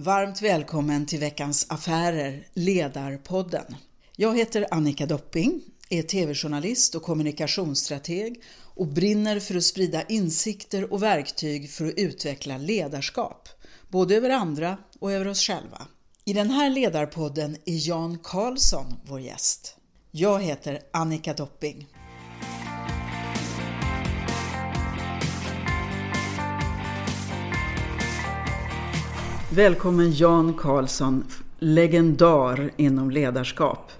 Varmt välkommen till veckans Affärer, Ledarpodden. Jag heter Annika Dopping, är tv-journalist och kommunikationsstrateg och brinner för att sprida insikter och verktyg för att utveckla ledarskap, både över andra och över oss själva. I den här ledarpodden är Jan Karlsson vår gäst. Jag heter Annika Dopping. Välkommen Jan Karlsson, legendar inom ledarskap.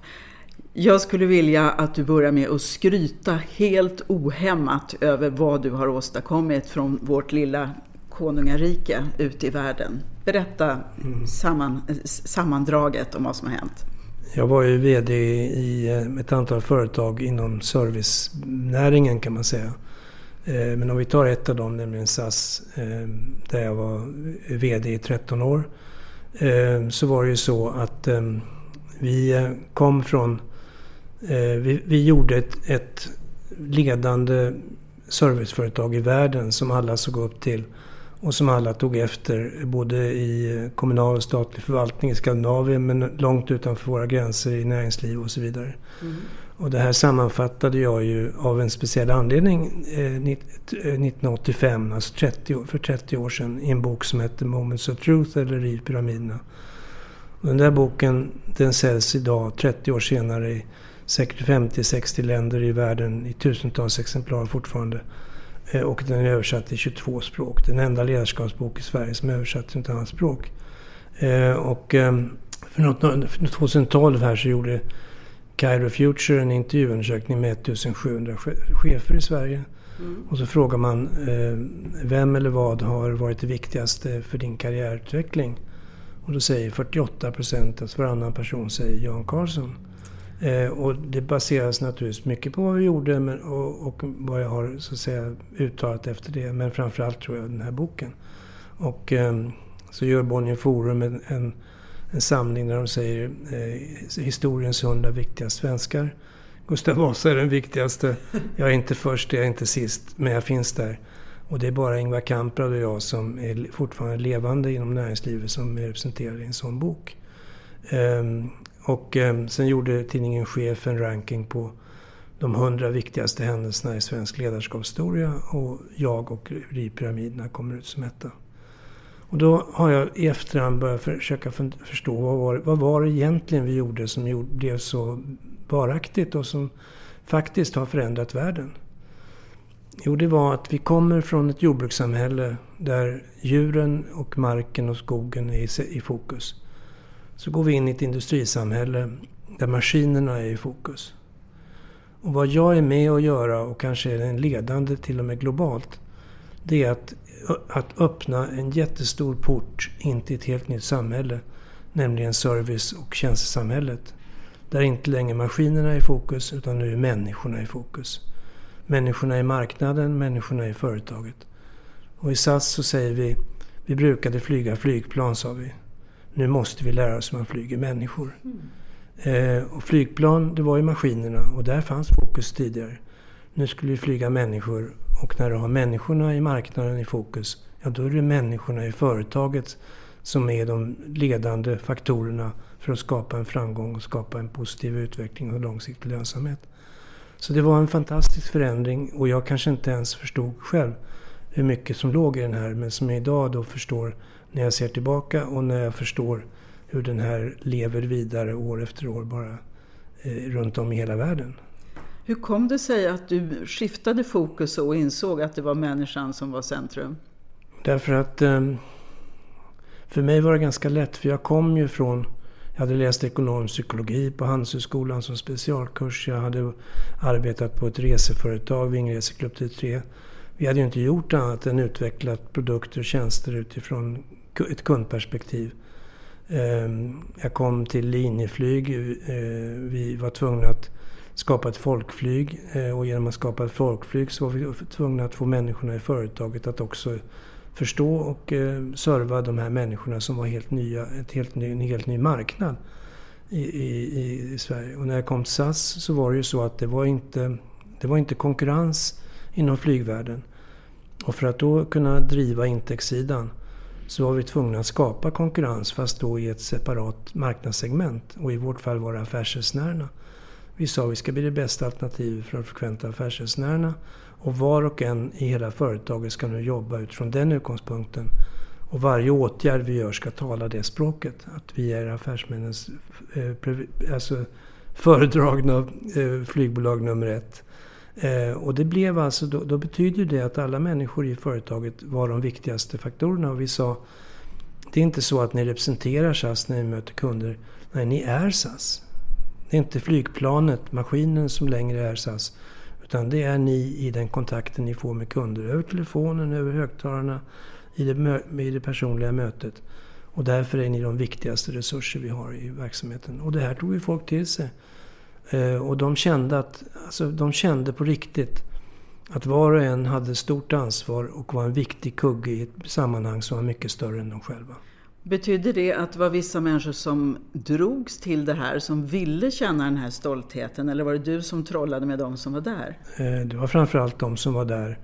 Jag skulle vilja att du börjar med att skryta helt ohämmat över vad du har åstadkommit från vårt lilla konungarike ute i världen. Berätta samman, sammandraget om vad som har hänt. Jag var ju VD i ett antal företag inom servicenäringen kan man säga. Eh, men om vi tar ett av dem, nämligen SAS, eh, där jag var VD i 13 år. Eh, så var det ju så att vi kom från... Vi, vi gjorde ett, ett ledande serviceföretag i världen som alla såg upp till och som alla tog efter både i kommunal och statlig förvaltning i Skandinavien men långt utanför våra gränser i näringsliv och så vidare. Mm. Och det här sammanfattade jag ju av en speciell anledning eh, 1985, eh, alltså 30, för 30 år sedan, i en bok som hette Moments of Truth eller Riv pyramiderna. Den där boken den säljs idag, 30 år senare, i säkert 50-60 länder i världen i tusentals exemplar fortfarande. Eh, och den är översatt till 22 språk. Den enda ledarskapsbok i Sverige som är översatt till ett annat språk. Eh, och ehm, för 2012 här så gjorde Cairo Future en intervjuundersökning med 1700 chefer i Sverige. Mm. Och så frågar man eh, vem eller vad har varit det viktigaste för din karriärutveckling? Och då säger 48 procent, alltså varannan person säger Jan Karlsson. Eh, och det baseras naturligtvis mycket på vad vi gjorde men, och, och, vad jag har så att säga, uttalat efter det. Men framförallt tror jag den här boken. Och eh, så gör Bonnier Forum en, en, en, samling där de säger eh, historiens hundra viktigaste svenskar. Gustav Vasa är den viktigaste. Jag är inte först, jag är inte sist, men jag finns där. Och det är bara Ingvar Kamprad och jag som är fortfarande levande inom näringslivet som är representerade i en sån bok. Ehm, och eh, sen gjorde tidningen Chef en ranking på de hundra viktigaste händelserna i svensk ledarskapshistoria och jag och Ripyramiderna kommer ut som etta. Och då har jag i efterhand börjat försöka förstå vad var, vad var det egentligen vi gjorde som gjorde, blev så varaktigt och som faktiskt har förändrat världen. Jo, det var att vi kommer från ett jordbrukssamhälle där djuren och marken och skogen är i fokus så går vi in i ett industrisamhälle där maskinerna är i fokus. Och vad jag är med att göra och kanske är den ledande till och med globalt. Det är att, att öppna en jättestor port in till ett helt nytt samhälle. Nämligen service och tjänstesamhället. Där inte längre maskinerna är i fokus utan nu är människorna i fokus. Människorna i marknaden, människorna i företaget. Och i SAS så säger vi, vi brukade flyga flygplan sa vi nu måste vi lära oss hur man flyger människor. Mm. Eh, och flygplan, det var ju maskinerna och där fanns fokus tidigare. Nu skulle vi flyga människor och när du har människorna i marknaden i fokus, ja då är det människorna i företaget som är de ledande faktorerna för att skapa en framgång och skapa en positiv utveckling och långsiktig lönsamhet. Så det var en fantastisk förändring och jag kanske inte ens förstod själv hur mycket som låg i den här men som jag idag då förstår när jag ser tillbaka och när jag förstår hur den här lever vidare år efter år bara eh, runt om i hela världen. Hur kom det sig att du skiftade fokus och insåg att det var människan som var centrum? Därför att ehm, för mig var det ganska lätt för jag kom ju från jag hade läst ekonomisk psykologi på Handelshögskolan som specialkurs. Jag hade arbetat på ett reseföretag, Vingreseklubb 33. Vi hade ju inte gjort annat än utvecklat produkter och tjänster utifrån ett kundperspektiv. Ehm, jag kom till Linjeflyg. Eh, vi var tvungna att skapa ett folkflyg eh, och genom att skapa ett folkflyg så var vi tvungna att få människorna i företaget att också förstå och eh, serva de här människorna som var helt nya, ett helt ny, en helt ny marknad i, i, i Sverige. Och när jag kom till SAS så var det ju så att det var inte, det var inte konkurrens inom flygvärlden. Och för att då kunna driva intäktssidan så var vi tvungna att skapa konkurrens fast då i ett separat marknadssegment. Och i vårt fall var det affärsresenärerna. Vi sa att vi ska bli det bästa alternativet för de frekventa affärsresenärerna. Och var och en i hela företaget ska nu jobba utifrån den utgångspunkten. Och varje åtgärd vi gör ska tala det språket. Att vi är affärsmännens eh, alltså föredragna eh, flygbolag nummer ett. Eh, och det blev alltså, då, då betyder det att alla människor i företaget var de viktigaste faktorerna. Och vi sa, det är inte så att ni representerar SAS när ni möter kunder. Nej, ni är SAS. Det är inte flygplanet, maskinen som längre är SAS. Utan det är ni i den kontakten ni får med kunder. Över telefonen, över högtalarna, i det, i det personliga mötet. Och därför är ni de viktigaste resurser vi har i verksamheten. Och det här tog ju folk till sig. Eh, och de kände, att, alltså, de kände på riktigt att var och en hade stort ansvar och var en viktig kugge i ett sammanhang som var mycket större än de själva. Betyder det att det var vissa människor som drogs till det här, som ville känna den här stoltheten? Eller var det du som trollade med de som var där? Eh, det var framförallt de som var där.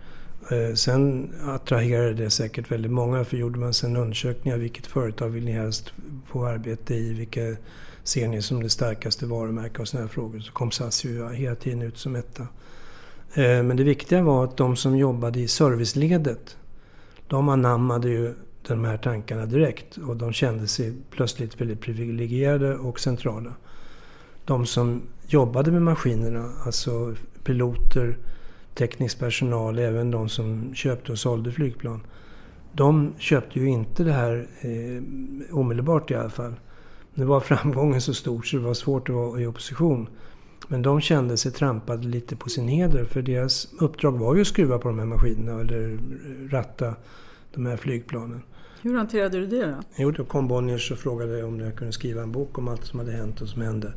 Eh, sen attraherade det säkert väldigt många, för gjorde man sen undersökningar, vilket företag vill ni helst få arbete i? Vilka ser ni som det starkaste varumärket och sådana här frågor? Så kom SAS ju hela tiden ut som etta. Eh, men det viktiga var att de som jobbade i serviceledet, de anammade ju de här tankarna direkt och de kände sig plötsligt väldigt privilegierade och centrala. De som jobbade med maskinerna, alltså piloter, teknisk personal, även de som köpte och sålde flygplan. De köpte ju inte det här eh, omedelbart i alla fall. Nu var framgången så stor så det var svårt att vara i opposition. Men de kände sig trampade lite på sin heder för deras uppdrag var ju att skruva på de här maskinerna eller ratta de här flygplanen. Hur hanterade du det då? Jo, då kom Bonniers och frågade om jag kunde skriva en bok om allt som hade hänt och som hände.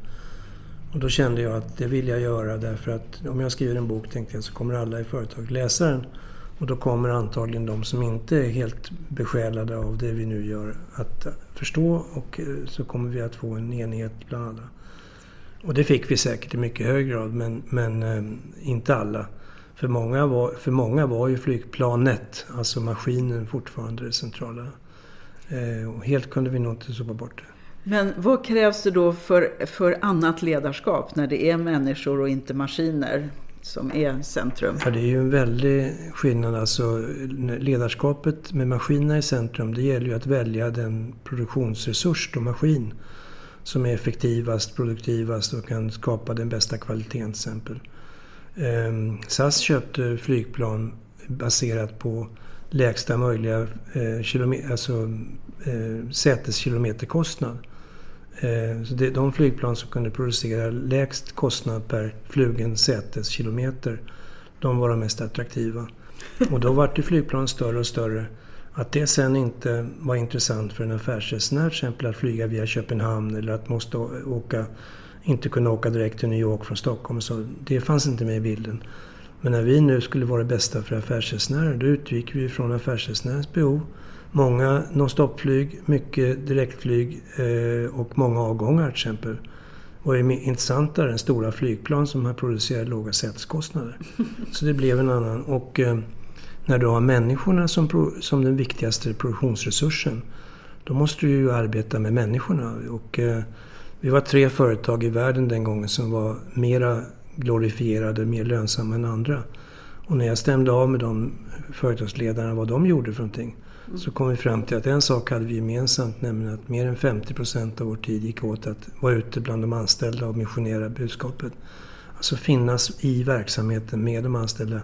Och då kände jag att det vill jag göra därför att om jag skriver en bok tänkte jag så kommer alla i företaget läsa den. Och då kommer antagligen de som inte är helt besjälade av det vi nu gör att förstå och eh, så kommer vi att få en enighet bland alla. Och det fick vi säkert i mycket hög grad men, men eh, inte alla. För många, var, för många var ju flygplanet, alltså maskinen, fortfarande det centrala. Eh, och helt kunde vi nog inte sopa bort det. Men vad krävs det då för, för annat ledarskap när det är människor och inte maskiner som är centrum? Ja, det är ju en väldig skillnad. Alltså, ledarskapet med maskinerna i centrum, det gäller ju att välja den produktionsresurs, då maskin, som är effektivast, produktivast och kan skapa den bästa kvaliteten till exempel. Eh, SAS köpte flygplan baserat på lägsta möjliga eh, kilometer, alltså, eh, säteskilometerkostnad. Eh, så det, de flygplan som kunde producera lägst kostnad per flugen säteskilometer, de var de mest attraktiva. Och då vart ju flygplan större och större. Att det sen inte var intressant för en affärsresenär till exempel att flyga via Köpenhamn eller att måste åka, inte kunna åka direkt till New York från Stockholm. Så det fanns inte med i bilden. Men när vi nu skulle vara det bästa för affärsresenärer, då utgick vi från affärsresenärens behov Många non-stop-flyg, mycket direktflyg eh, och många avgångar till exempel. Och är intressantare än stora flygplan som har producerat låga säteskostnader. Så det blev en annan. Och eh, när du har människorna som, som den viktigaste produktionsresursen, då måste du ju arbeta med människorna. Och, eh, vi var tre företag i världen den gången som var mera glorifierade, mer lönsamma än andra. Och när jag stämde av med de företagsledarna vad de gjorde för någonting så kom vi fram till att en sak hade vi gemensamt, nämligen att mer än 50 procent av vår tid gick åt att vara ute bland de anställda och missionera budskapet. Alltså finnas i verksamheten med de anställda.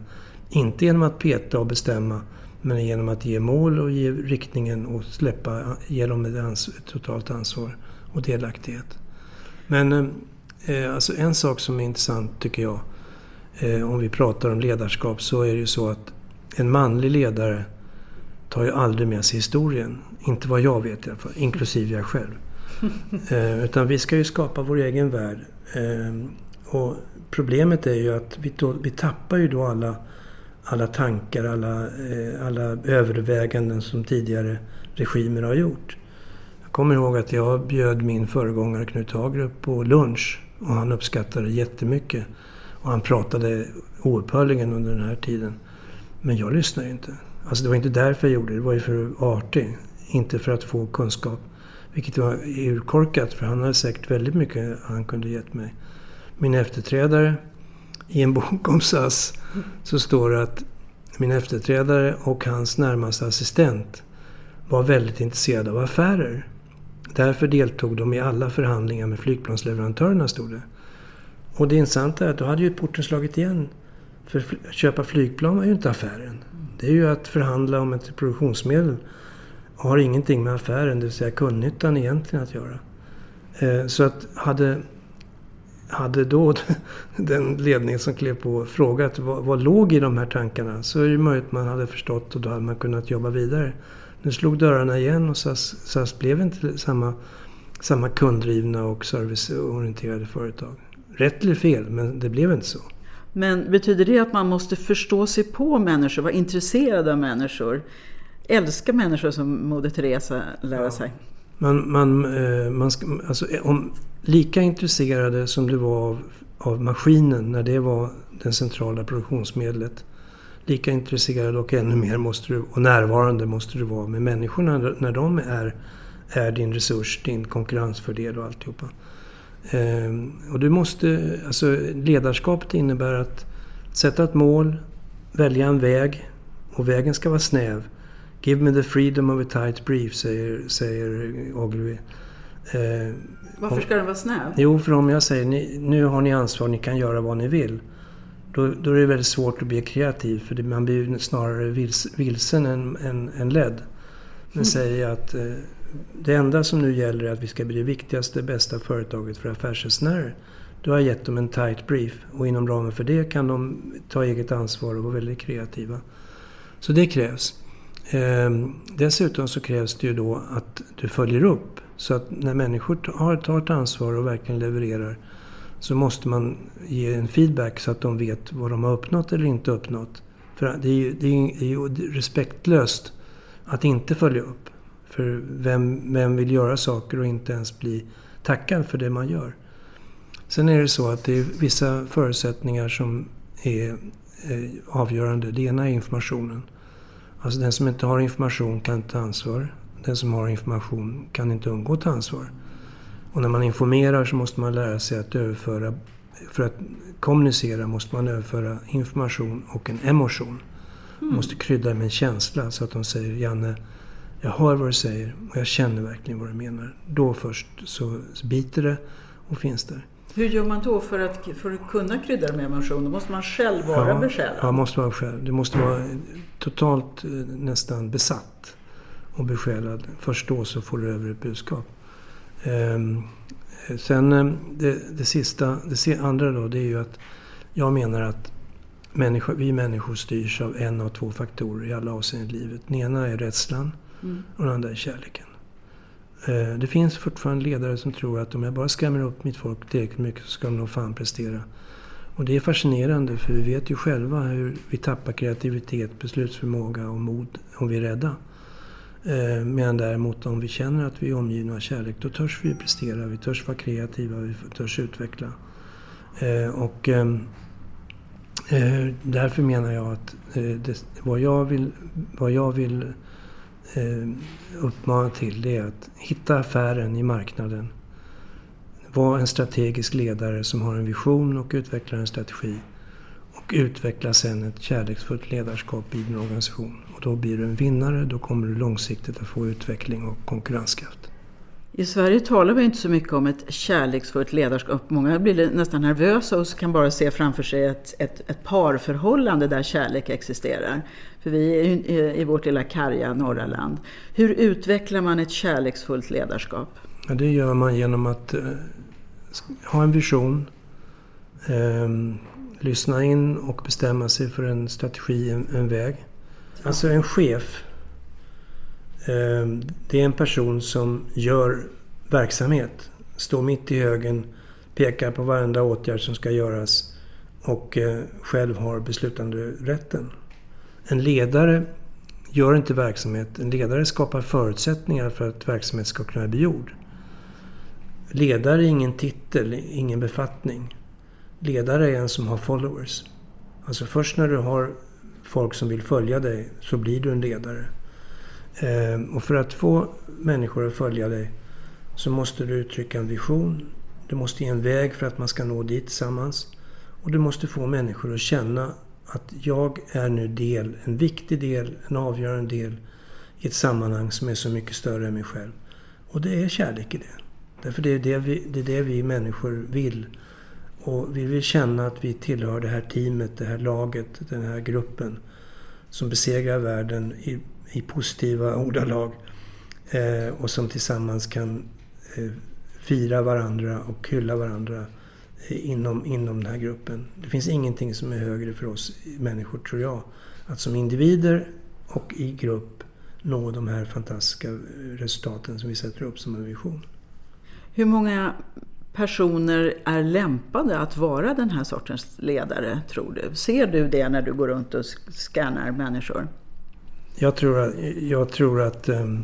Inte genom att peta och bestämma, men genom att ge mål och ge riktningen och släppa, ge dem ett, ans ett totalt ansvar och delaktighet. Men eh, alltså en sak som är intressant tycker jag, eh, om vi pratar om ledarskap, så är det ju så att en manlig ledare tar ju aldrig med sig historien. Inte vad jag vet i alla fall, inklusive jag själv. eh, utan vi ska ju skapa vår egen värld. Eh, och problemet är ju att vi, då, vi tappar ju då alla, alla tankar, alla, eh, alla överväganden som tidigare regimer har gjort. Jag kommer ihåg att jag bjöd min föregångare Knut Hagrup på lunch och han uppskattade det jättemycket. Och han pratade oupphörligen under den här tiden. Men jag lyssnade inte. Alltså det var inte därför jag gjorde det, det var ju för att vara artig. inte för att få kunskap. Vilket var urkorkat för han hade säkert väldigt mycket han kunde gett mig. Min efterträdare, i en bok om SAS, så står det att min efterträdare och hans närmaste assistent var väldigt intresserade av affärer. Därför deltog de i alla förhandlingar med flygplansleverantörerna, stod det. Och det intressanta är att då hade ju porten slagit igen. För att köpa flygplan var ju inte affären. Det är ju att förhandla om ett produktionsmedel. Och har ingenting med affären, det vill säga kundnyttan egentligen att göra. Eh, så att hade, hade då den ledning som klev på frågat vad, vad låg i de här tankarna så är det möjligt att man hade förstått och då hade man kunnat jobba vidare. Nu slog dörrarna igen och SAS, SAS blev inte samma, samma kunddrivna och serviceorienterade företag. Rätt eller fel, men det blev inte så. Men betyder det att man måste förstå sig på människor, vara intresserad av människor? Älska människor som Moder Teresa lär sig? Man, man, eh, man ska, alltså, om, lika intresserade som du var av, av maskinen när det var det centrala produktionsmedlet. Lika intresserad och ännu mer måste du, och närvarande måste du vara med människorna när de är, är din resurs, din konkurrensfördel och alltihopa. Ehm, och du måste, alltså ledarskapet innebär att sätta ett mål, välja en väg och vägen ska vara snäv. Give me the freedom of a tight brief, säger, säger Ogilvy. Ehm, Varför ska den vara snäv? Jo, för om jag säger ni, nu har ni ansvar, ni kan göra vad ni vill. Då, då är det väldigt svårt att bli kreativ för det, man blir snarare vils, vilsen än, än, än ledd. Men mm. säger att eh, det enda som nu gäller är att vi ska bli det viktigaste, bästa företaget för affärsresenärer. Då har gett dem en tight brief och inom ramen för det kan de ta eget ansvar och vara väldigt kreativa. Så det krävs. Ehm, dessutom så krävs det ju då att du följer upp. Så att när människor tar, tar ett ansvar och verkligen levererar så måste man ge en feedback så att de vet vad de har uppnått eller inte uppnått. För det är ju, det är ju respektlöst att inte följa upp. För vem, vem vill göra saker och inte ens bli tackad för det man gör? Sen är det så att det är vissa förutsättningar som är eh, avgörande. Det ena är informationen. Alltså den som inte har information kan inte ta ansvar. Den som har information kan inte undgå att ta ansvar. Och när man informerar så måste man lära sig att överföra, för att kommunicera måste man överföra information och en emotion. Man mm. måste krydda med en känsla så att de säger Janne, jag hör vad du säger och jag känner verkligen vad du menar. Då först så biter det och finns där. Hur gör man då för att, för att kunna krydda med emotion? Då måste man själv vara ja, besjälad? Ja, måste vara själv. Du måste vara totalt eh, nästan besatt och besjälad. Först då så får du över ett budskap. Ehm, sen eh, det, det sista, det andra då, det är ju att jag menar att människor, vi människor styrs av en av två faktorer i alla avseenden i livet. Den ena är rädslan Mm. Och den andra är kärleken. Eh, det finns fortfarande ledare som tror att om jag bara skrämmer upp mitt folk tillräckligt mycket så ska de nog fan prestera. Och det är fascinerande för vi vet ju själva hur vi tappar kreativitet, beslutsförmåga och mod om vi är rädda. Eh, medan däremot om vi känner att vi är omgivna av kärlek då törs vi prestera, vi törs vara kreativa, vi törs utveckla. Eh, och ehm, eh, därför menar jag att det, vad jag vill, vad jag vill uppmana till det är att hitta affären i marknaden. Var en strategisk ledare som har en vision och utvecklar en strategi. Utveckla sen ett kärleksfullt ledarskap i din organisation. Och då blir du en vinnare, då kommer du långsiktigt att få utveckling och konkurrenskraft. I Sverige talar vi inte så mycket om ett kärleksfullt ledarskap. Många blir nästan nervösa och kan bara se framför sig ett, ett, ett parförhållande där kärlek existerar. För vi är i vårt lilla karga norra land. Hur utvecklar man ett kärleksfullt ledarskap? Ja, det gör man genom att eh, ha en vision, eh, lyssna in och bestämma sig för en strategi, en, en väg. Alltså en chef Ehm, det är en person som gör verksamhet. Står mitt i högen, pekar på varenda åtgärd som ska göras och eh, själv har beslutanderätten. En ledare gör inte verksamhet. En ledare skapar förutsättningar för att verksamhet ska kunna bli gjord. Ledare är ingen titel, ingen befattning. Ledare är en som har followers. Alltså först när du har folk som vill följa dig så blir du en ledare. Eh, och för att få människor att följa dig så måste du uttrycka en vision. Du måste ge en väg för att man ska nå dit tillsammans. Och du måste få människor att känna att jag är nu del, en viktig del, en avgörande del i ett sammanhang som är så mycket större än mig själv. Och det är kärlek i det. Därför det är det vi, det är det vi människor vill. Och vi vill känna att vi tillhör det här teamet, det här laget, den här gruppen som besegrar världen i, i positiva ordalag eh, och som tillsammans kan eh, fira varandra och hylla varandra eh, inom, inom den här gruppen. Det finns ingenting som är högre för oss människor, tror jag. Att som individer och i grupp nå de här fantastiska eh, resultaten som vi sätter upp som en vision. Hur många personer är lämpade att vara den här sortens ledare, tror du? Ser du det när du går runt och scannar människor? Jag tror att, jag tror, att, eh,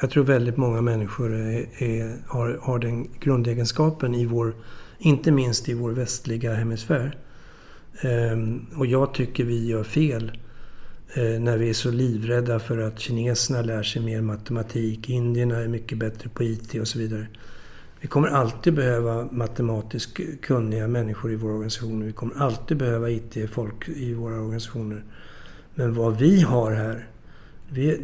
jag tror väldigt många människor är, är, har, har den grundegenskapen i vår, inte minst i vår västliga hemisfär. Ehm, och jag tycker vi gör fel eh, när vi är så livrädda för att kineserna lär sig mer matematik, indierna är mycket bättre på IT och så vidare. Vi kommer alltid behöva matematiskt kunniga människor i våra organisationer. Vi kommer alltid behöva IT-folk i våra organisationer. Men vad vi har här,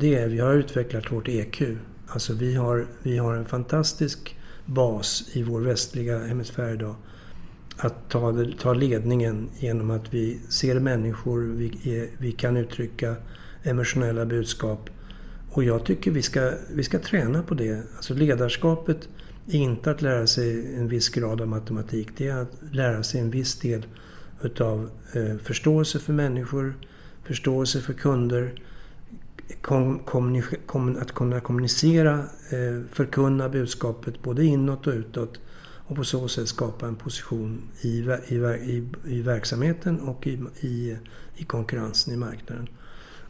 det är vi har utvecklat vårt EQ. Alltså vi har, vi har en fantastisk bas i vår västliga hemisfär idag. Att ta, ta ledningen genom att vi ser människor, vi, vi kan uttrycka emotionella budskap. Och jag tycker vi ska, vi ska träna på det. Alltså ledarskapet inte att lära sig en viss grad av matematik. Det är att lära sig en viss del utav eh, förståelse för människor, förståelse för kunder, kom, kom, att kunna kommunicera, eh, förkunna budskapet både inåt och utåt och på så sätt skapa en position i, i, i, i verksamheten och i, i, i konkurrensen i marknaden.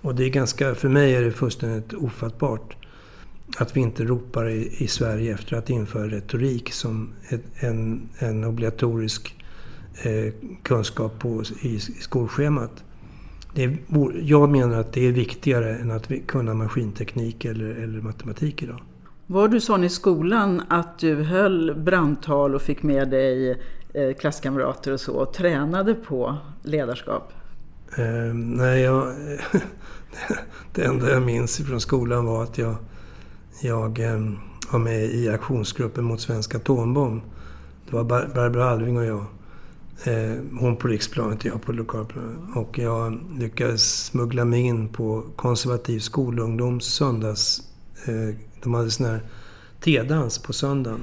Och det är ganska, för mig är det fullständigt ofattbart att vi inte ropar i, i Sverige efter att införa retorik som ett, en, en obligatorisk eh, kunskap på, i, i skolschemat. Det jag menar att det är viktigare än att kunna maskinteknik eller, eller matematik idag. Var du sån i skolan att du höll brandtal och fick med dig eh, klasskamrater och så och tränade på ledarskap? Eh, nej, jag, det enda jag minns från skolan var att jag jag eh, var med i aktionsgruppen mot svensk atombomb. Det var Barbro Alving och jag. Eh, hon på riksplanet och jag på lokalplanet. Och jag lyckades smuggla mig in på konservativ skolungdoms söndags... Eh, de hade sån här tedans på söndagen.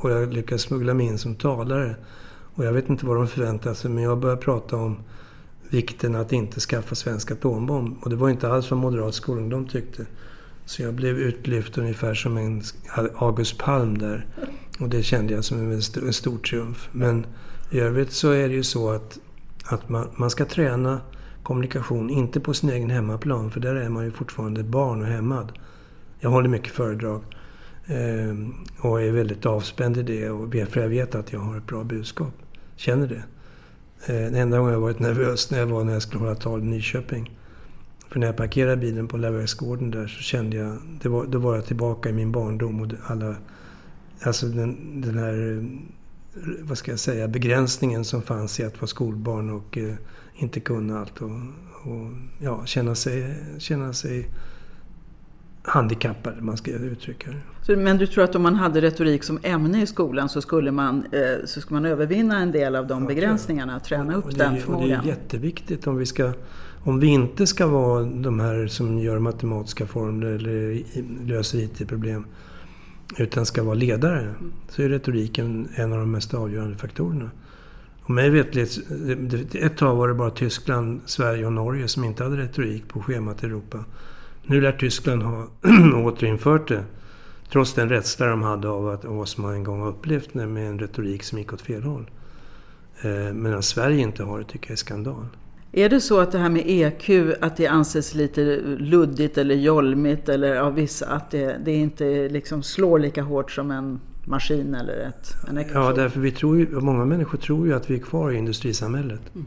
Och jag lyckades smuggla mig in som talare. Och jag vet inte vad de förväntade sig, men jag började prata om vikten att inte skaffa svensk atombomb. Och det var inte alls vad moderat skolungdom tyckte. Så jag blev utlyft ungefär som en August Palm där. Och det kände jag som en stor, en stor triumf. Men i övrigt så är det ju så att, att man, man ska träna kommunikation, inte på sin egen hemmaplan, för där är man ju fortfarande barn och hämmad. Jag håller mycket föredrag eh, och är väldigt avspänd i det, och för jag vet att jag har ett bra budskap. Känner det. Eh, den enda gången jag varit nervös när jag var när jag skulle hålla tal i Nyköping. För när jag parkerade bilen på Läverksgården där så kände jag, det var, då var jag tillbaka i min barndom och alla, alltså den, den här, vad ska jag säga, begränsningen som fanns i att vara skolbarn och eh, inte kunna allt och, och, ja, känna sig, känna sig handikappad, man ska uttrycka det. Men du tror att om man hade retorik som ämne i skolan så skulle man, eh, så skulle man övervinna en del av de ja, begränsningarna, träna upp det, den förmågan? Och det är jätteviktigt om vi ska om vi inte ska vara de här som gör matematiska formler eller löser IT-problem utan ska vara ledare så är retoriken en av de mest avgörande faktorerna. Och mig vetligt, ett tag var det bara Tyskland, Sverige och Norge som inte hade retorik på schemat i Europa. Nu lär Tyskland ha återinfört det. Trots den rädsla de hade av, att, vad som man en gång har upplevt med en retorik som gick åt fel håll. Eh, medan Sverige inte har det tycker jag är skandal. Är det så att det här med EQ, att det anses lite luddigt eller jolmigt eller av vissa, att det, det inte liksom slår lika hårt som en maskin eller ett, en ekvation? Ja, därför vi tror ju, många människor tror ju att vi är kvar i industrisamhället. Mm.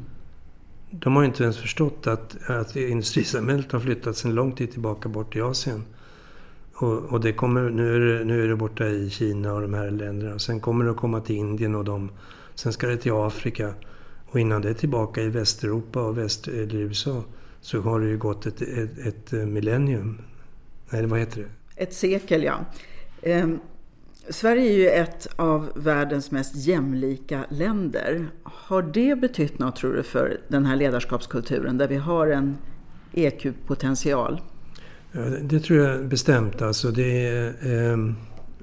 de har inte ens förstått att, att industrisamhället har flyttat sedan lång tid tillbaka bort i Asien. Och, och, det kommer, nu, är det, nu är det borta i Kina och de här länderna. Sen kommer det att komma till Indien och de. Sen ska det till Afrika. Och innan det tillbaka i Västeuropa och väst, eller USA så har det ju gått ett, ett, ett millennium. Nej, vad heter det? Ett sekel, ja. Eh, Sverige är ju ett av världens mest jämlika länder. Har det betytt något, tror du, för den här ledarskapskulturen där vi har en EQ-potential? Ja, det tror jag bestämt. Alltså det är, eh,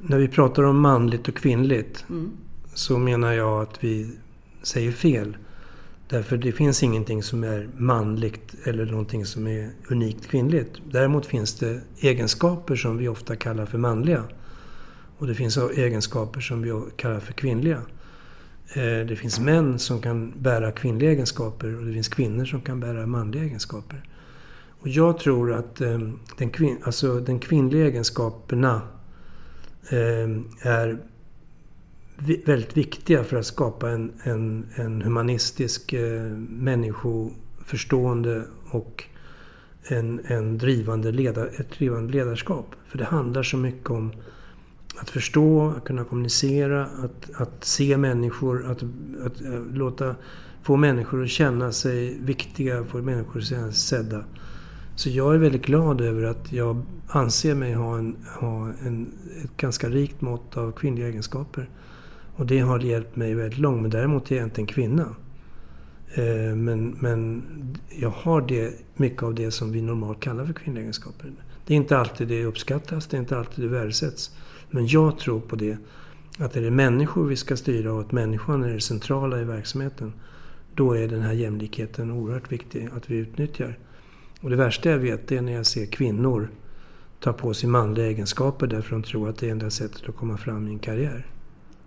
när vi pratar om manligt och kvinnligt mm. så menar jag att vi säger fel. Därför det finns ingenting som är manligt eller någonting som är unikt kvinnligt. Däremot finns det egenskaper som vi ofta kallar för manliga. Och det finns egenskaper som vi kallar för kvinnliga. Eh, det finns män som kan bära kvinnliga egenskaper och det finns kvinnor som kan bära manliga egenskaper. Och jag tror att ehm, den, kvin alltså den kvinnliga egenskaperna ehm, är väldigt viktiga för att skapa en, en, en humanistisk, eh, människoförstående och en, en drivande ledar, ett drivande ledarskap. För det handlar så mycket om att förstå, att kunna kommunicera, att, att se människor, att, att, att, låta, få människor att känna sig viktiga, få människor att känna sig sedda. Så jag är väldigt glad över att jag anser mig ha, en, ha en, ett ganska rikt mått av kvinnliga egenskaper. Och det har hjälpt mig väldigt långt. Men däremot är jag inte en kvinna. Eh, men, men jag har det, mycket av det som vi normalt kallar för kvinnliga egenskaper. Det är inte alltid det uppskattas, det är inte alltid det värdesätts. Men jag tror på det. Att är det människor vi ska styra och att människan är det centrala i verksamheten. Då är den här jämlikheten oerhört viktig att vi utnyttjar. Och det värsta jag vet är när jag ser kvinnor ta på sig manliga egenskaper därför att de tror att det är enda sättet att komma fram i en karriär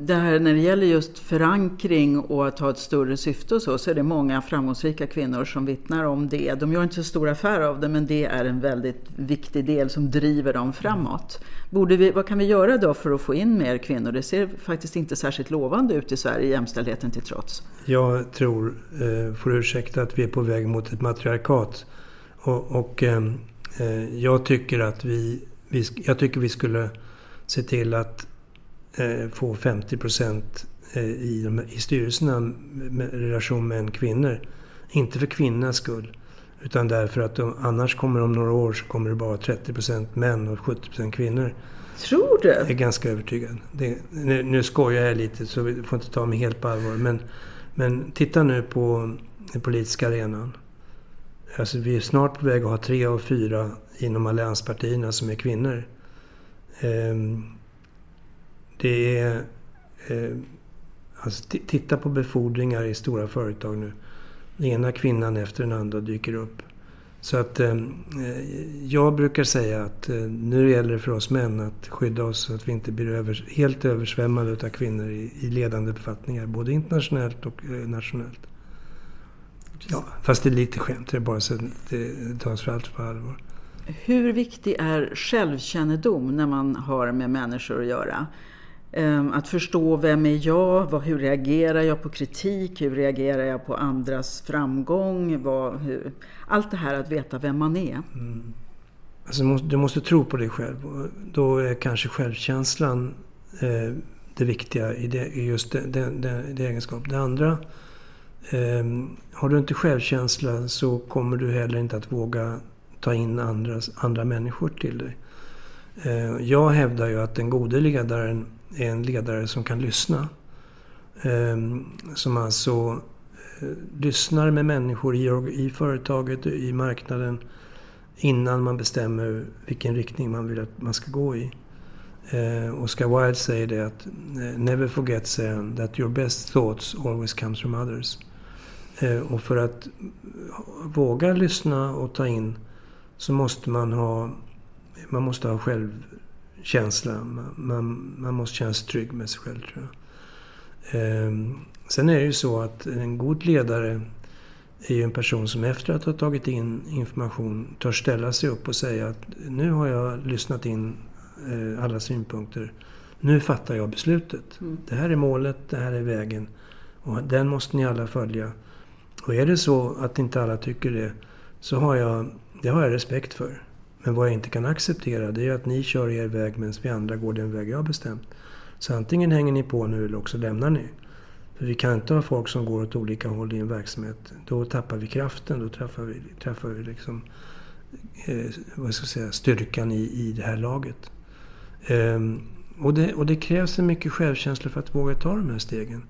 det här när det gäller just förankring och att ha ett större syfte och så, så är det många framgångsrika kvinnor som vittnar om det. De gör inte så stor affär av det, men det är en väldigt viktig del som driver dem framåt. Borde vi, vad kan vi göra då för att få in mer kvinnor? Det ser faktiskt inte särskilt lovande ut i Sverige, jämställdheten till trots. Jag tror, eh, får ursäkta, att vi är på väg mot ett matriarkat. Och, och eh, eh, jag tycker att vi, vi, jag tycker vi skulle se till att få 50 procent eh, i, i styrelserna med relation män-kvinnor. Inte för kvinnornas skull. Utan därför att de, annars kommer om några år så kommer det bara 30 procent män och 70 procent kvinnor. Tror du? Jag är ganska övertygad. Det, nu, nu skojar jag lite så vi får inte ta mig helt på allvar. Men, men titta nu på den politiska arenan. Alltså vi är snart på väg att ha tre av fyra inom allianspartierna som är kvinnor. Ehm, det är... Eh, alltså, titta på befordringar i stora företag nu. Den ena kvinnan efter den andra dyker upp. Så att eh, eh, jag brukar säga att eh, nu gäller det för oss män att skydda oss så att vi inte blir över, helt översvämmade av kvinnor i, i ledande befattningar. Både internationellt och eh, nationellt. Ja, fast det är lite skämt, det är bara så att det tas för allt på allvar. Hur viktig är självkännedom när man har med människor att göra? Ehm, att förstå vem är jag, hur reagerar jag på kritik, hur reagerar jag på andras framgång. Vad, hur, allt det här att veta vem man är. Mm. Alltså, du måste tro på dig själv. Då är kanske självkänslan eh, det viktiga i, det, i just den egenskapen. det. Det andra, eh, har du inte självkänsla så kommer du heller inte att våga ta in andra, andra människor till dig. Eh, jag hävdar ju att den gode ledaren är en ledare som kan lyssna. Ehm, som alltså eh, lyssnar med människor i, företaget, i marknaden innan man bestämmer vilken riktning man vill att man ska gå i. Eh, Oscar Wilde säger det att eh, “Never forget Sam, that your best thoughts always comes from others”. Eh, och för att våga lyssna och ta in så måste man ha, man måste ha själv känsla. Man, man måste känna sig trygg med sig själv tror jag. Ehm, sen är det ju så att en god ledare är ju en person som efter att ha tagit in information tar ställa sig upp och säga att nu har jag lyssnat in eh, alla synpunkter. Nu fattar jag beslutet. Mm. Det här är målet, det här är vägen. Och den måste ni alla följa. Och är det så att inte alla tycker det, så har jag, det har jag respekt för. Men vad jag inte kan acceptera det är att ni kör er väg medan vi andra går den väg jag har bestämt. Så antingen hänger ni på nu eller också lämnar ni. För vi kan inte ha folk som går åt olika håll i en verksamhet. Då tappar vi kraften, då träffar vi, träffar vi liksom, eh, vad ska jag säga, styrkan i, i det här laget. Ehm, och, det, och det krävs en mycket självkänsla för att våga ta de här stegen.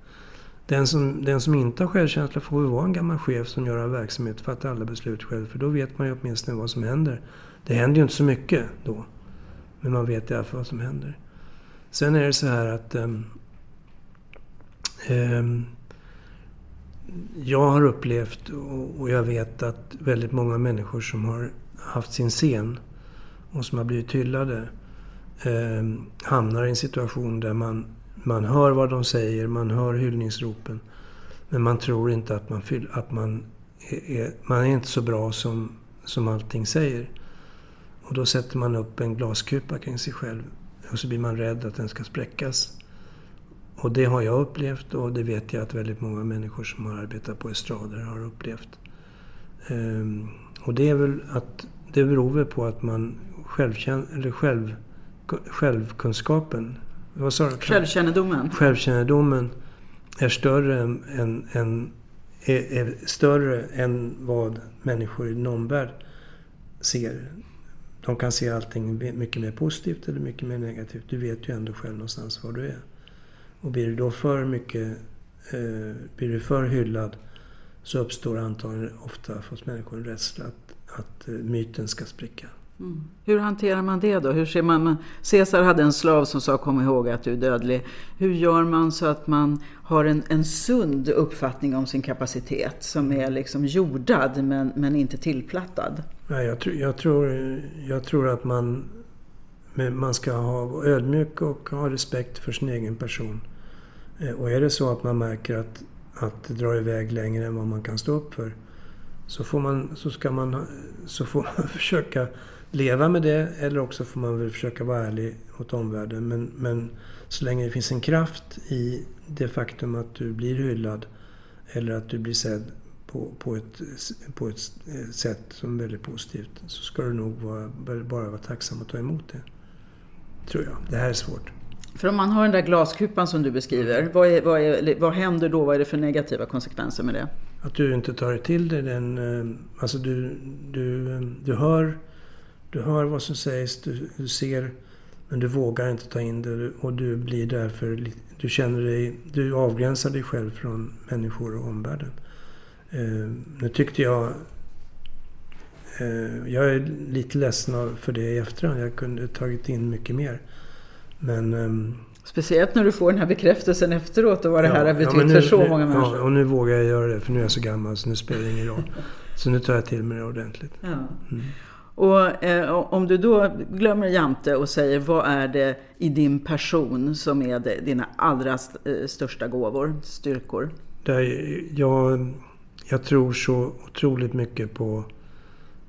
Den som, den som inte har självkänsla får väl vara en gammal chef som gör en verksamhet, fattar alla beslut själv. För då vet man ju åtminstone vad som händer. Det händer ju inte så mycket då. Men man vet i alla fall vad som händer. Sen är det så här att um, um, jag har upplevt och jag vet att väldigt många människor som har haft sin scen och som har blivit hyllade eh, hamnar i en situation där man, man hör vad de säger, man hör hyllningsropen. Men man tror inte att man, att man, är, man är inte så bra som, som allting säger. Och då sätter man upp en glaskupa kring sig själv och så blir man rädd att den ska spräckas. Och det har jag upplevt och det vet jag att väldigt många människor som har arbetat på estrader har upplevt. Um, och det är väl att det beror väl på att man självkänn, eller själv, självkunskapen, vad sa du? Självkännedomen. Självkännedomen är större än, än, än är, är, större än vad människor i din omvärld ser de kan se allting mycket mer positivt eller mycket mer negativt. Du vet ju ändå själv någonstans var du är. Och blir du då för mycket, eh, blir du för hyllad så uppstår antagligen ofta hos människor en rädsla att, att eh, myten ska spricka. Mm. Hur hanterar man det då? Hur ser man, Caesar hade en slav som sa kom ihåg att du är dödlig. Hur gör man så att man har en, en sund uppfattning om sin kapacitet som är liksom jordad men, men inte tillplattad? Nej, jag, tr jag, tror, jag tror att man, man ska ha ödmjuk och ha respekt för sin egen person. Eh, och är det så att man märker att, att det drar iväg längre än vad man kan stå upp för så får man, så ska man, så får man försöka leva med det eller också får man väl försöka vara ärlig mot omvärlden. Men, men så länge det finns en kraft i det faktum att du blir hyllad eller att du blir sedd på, på, ett, på ett sätt som är väldigt positivt så ska du nog vara, bara vara tacksam att ta emot det. Tror jag. Det här är svårt. För om man har den där glaskupan som du beskriver, vad, är, vad, är, vad händer då? Vad är det för negativa konsekvenser med det? Att du inte tar till dig den... Eh, alltså du, du, du, hör, du hör vad som sägs, du, du ser, men du vågar inte ta in det och du blir därför... Du känner dig... Du avgränsar dig själv från människor och omvärlden. Eh, nu tyckte jag... Eh, jag är lite ledsen för det i efterhand. Jag kunde tagit in mycket mer. Men... Eh, Speciellt när du får den här bekräftelsen efteråt och vad det här har betytt ja, nu, för så nu, många människor. Ja, och nu vågar jag göra det för nu är jag så gammal så nu spelar det ingen roll. så nu tar jag till mig det ordentligt. Ja. Mm. Och eh, om du då glömmer Jante och säger vad är det i din person som är det, dina allra st eh, största gåvor, styrkor? Där jag jag tror så otroligt mycket på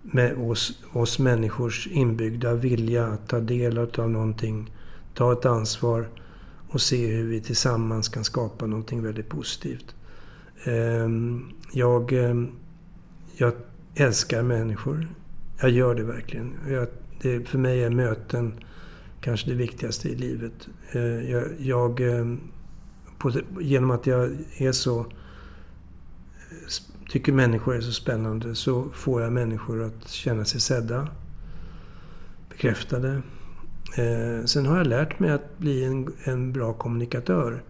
med oss, oss människors inbyggda vilja att ta del av någonting, ta ett ansvar och se hur vi tillsammans kan skapa någonting väldigt positivt. Ehm, jag, ehm, jag älskar människor. Jag gör det verkligen. Jag, det, för mig är möten kanske det viktigaste i livet. Eh, jag, jag eh, på, genom att jag är så tycker människor är så spännande så får jag människor att känna sig sedda, bekräftade. Eh, sen har jag lärt mig att bli en, en bra kommunikatör.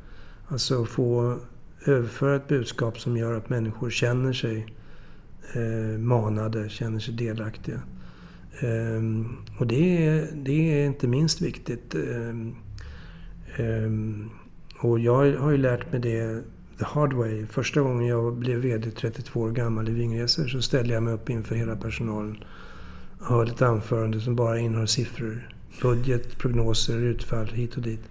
Alltså få överföra ett budskap som gör att människor känner sig eh, manade, känner sig delaktiga. Eh, och det är, det är inte minst viktigt. Eh, eh, och jag har ju lärt mig det the hard way. Första gången jag blev VD 32 år gammal i Vingresor så ställde jag mig upp inför hela personalen och höll ett anförande som bara innehöll siffror. Budget, prognoser, utfall hit och dit.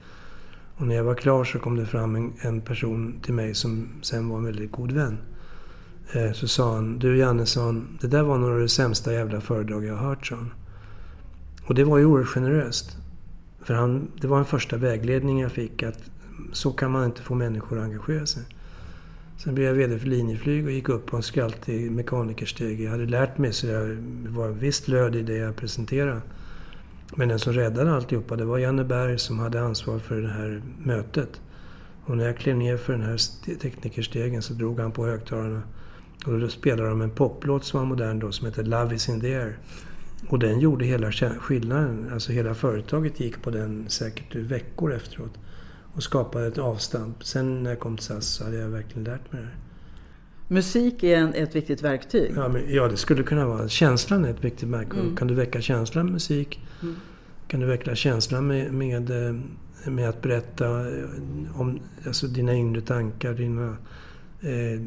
Och när jag var klar så kom det fram en, en person till mig som sen var en väldigt god vän. Eh, så sa han, du Jannesson, det där var nog det sämsta jävla föredrag jag har hört, sa han. Och det var ju oerhört generöst. För han, det var en första vägledning jag fick att så kan man inte få människor att engagera sig. Sen blev jag VD för Linjeflyg och gick upp på en skraltig mekanikersteg. Jag hade lärt mig så jag var visst löd i det jag presenterade. Men den som räddade alltihopa det var Janne Berg som hade ansvar för det här mötet. Och när jag klev ner för den här teknikerstegen så drog han på högtalarna. Och då spelade de en poplåt som var modern då som heter Love is in the air. Och den gjorde hela skillnaden. Alltså hela företaget gick på den säkert veckor efteråt. Och skapade ett avstamp. Sen när jag kom till SAS så hade jag verkligen lärt mig det här. Musik är en, ett viktigt verktyg. Ja, men, ja, det skulle kunna vara. Känslan är ett viktigt verktyg. Mm. Kan du väcka känslan med musik? Mm. Kan du väcka känslan med, med, eh, med att berätta eh, om alltså, dina inre tankar, dina eh,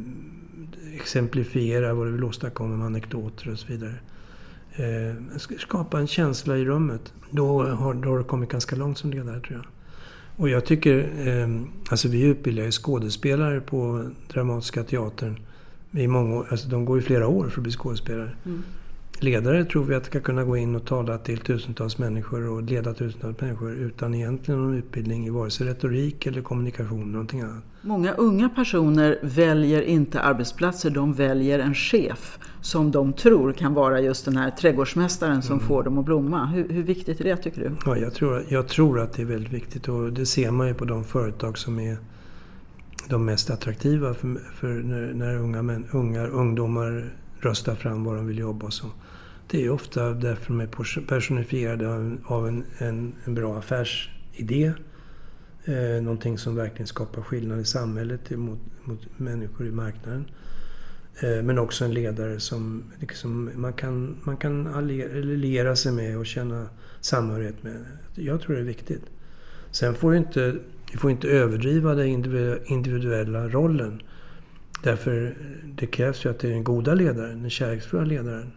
exemplifiera vad du vill åstadkomma med anekdoter och så vidare. Eh, skapa en känsla i rummet. Då har, då har du kommit ganska långt som ledare tror jag. Och jag tycker, eh, alltså vi utbildar ju skådespelare på Dramatiska Teatern. I många, alltså de går ju flera år för att bli skådespelare. Mm. Ledare tror vi att ska kunna gå in och tala till tusentals människor och leda tusentals människor utan egentligen någon utbildning i vare sig retorik eller kommunikation eller någonting annat. Många unga personer väljer inte arbetsplatser, de väljer en chef som de tror kan vara just den här trädgårdsmästaren som mm. får dem att blomma. Hur, hur, viktigt är det tycker du? Ja, jag, tror, jag tror att det är väldigt viktigt och det ser man ju på de företag som är de mest attraktiva för, för när, när unga, män, unga ungdomar rösta fram var de vill jobba och så. Det är ofta därför de är personifierade av en, en, en bra affärsidé. Eh, någonting som verkligen skapar skillnad i samhället mot, mot människor i marknaden. Eh, men också en ledare som liksom, man kan, man kan alliera sig med och känna samhörighet med. Jag tror det är viktigt. Sen får vi inte, vi får inte överdriva den individuella rollen. Därför det krävs ju att det är den goda ledaren, den kärleksfulla ledaren.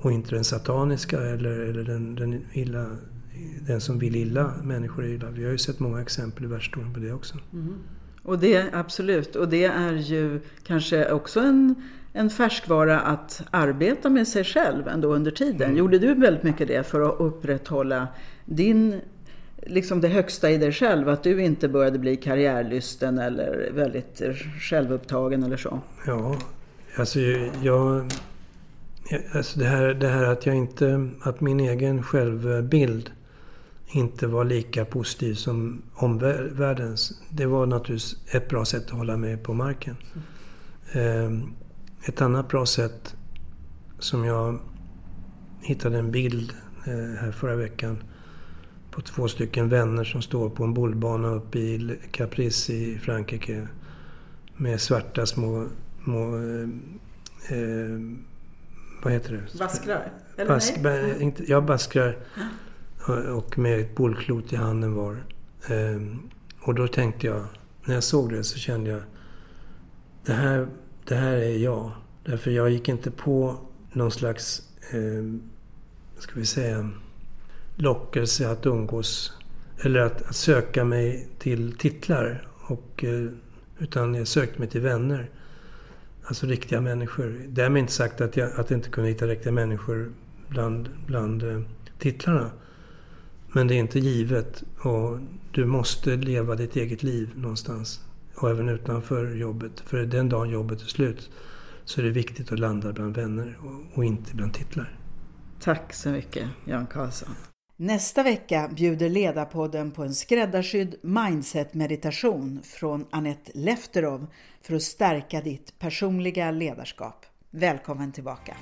Och inte den sataniska eller, eller den, den, illa, den som vill illa människor illa. Vi har ju sett många exempel i världshistorien på det också. Mm. Och det, absolut. Och det är ju kanske också en, en färskvara att arbeta med sig själv ändå under tiden. Mm. Gjorde du väldigt mycket det för att upprätthålla din liksom det högsta i dig själv, att du inte började bli karriärlysten eller väldigt självupptagen eller så? Ja, alltså jag... Alltså det, här, det här att jag inte... Att min egen självbild inte var lika positiv som omvärldens. Det var naturligtvis ett bra sätt att hålla mig på marken. Ehm, ett annat bra sätt som jag hittade en bild eh, här förra veckan på två stycken vänner som står på en bollbana uppe i Caprice i Frankrike. Med svarta små... små eh, eh vad heter det? Baskrar? Eller Bask, nej? Inte, ja, baskrar. Och med ett bollklot i handen var. Eh, och då tänkte jag, när jag såg det så kände jag det här, det här är jag. Därför jag gick inte på någon slags, eh, ska vi säga, lockelse att umgås eller att, att söka mig till titlar. Och, eh, utan jag sökte mig till vänner. Alltså riktiga människor. Därmed inte sagt att jag att jag inte kunde hitta riktiga människor bland, bland eh, titlarna. Men det är inte givet och du måste leva ditt eget liv någonstans. Och även utanför jobbet. För den dagen jobbet är slut så är det viktigt att landa bland vänner och, och inte bland titlar. Tack så mycket Jan Karlsson. Nästa vecka bjuder Ledarpodden på en skräddarsydd mindset-meditation från Annette Lefterov för att stärka ditt personliga ledarskap. Välkommen tillbaka!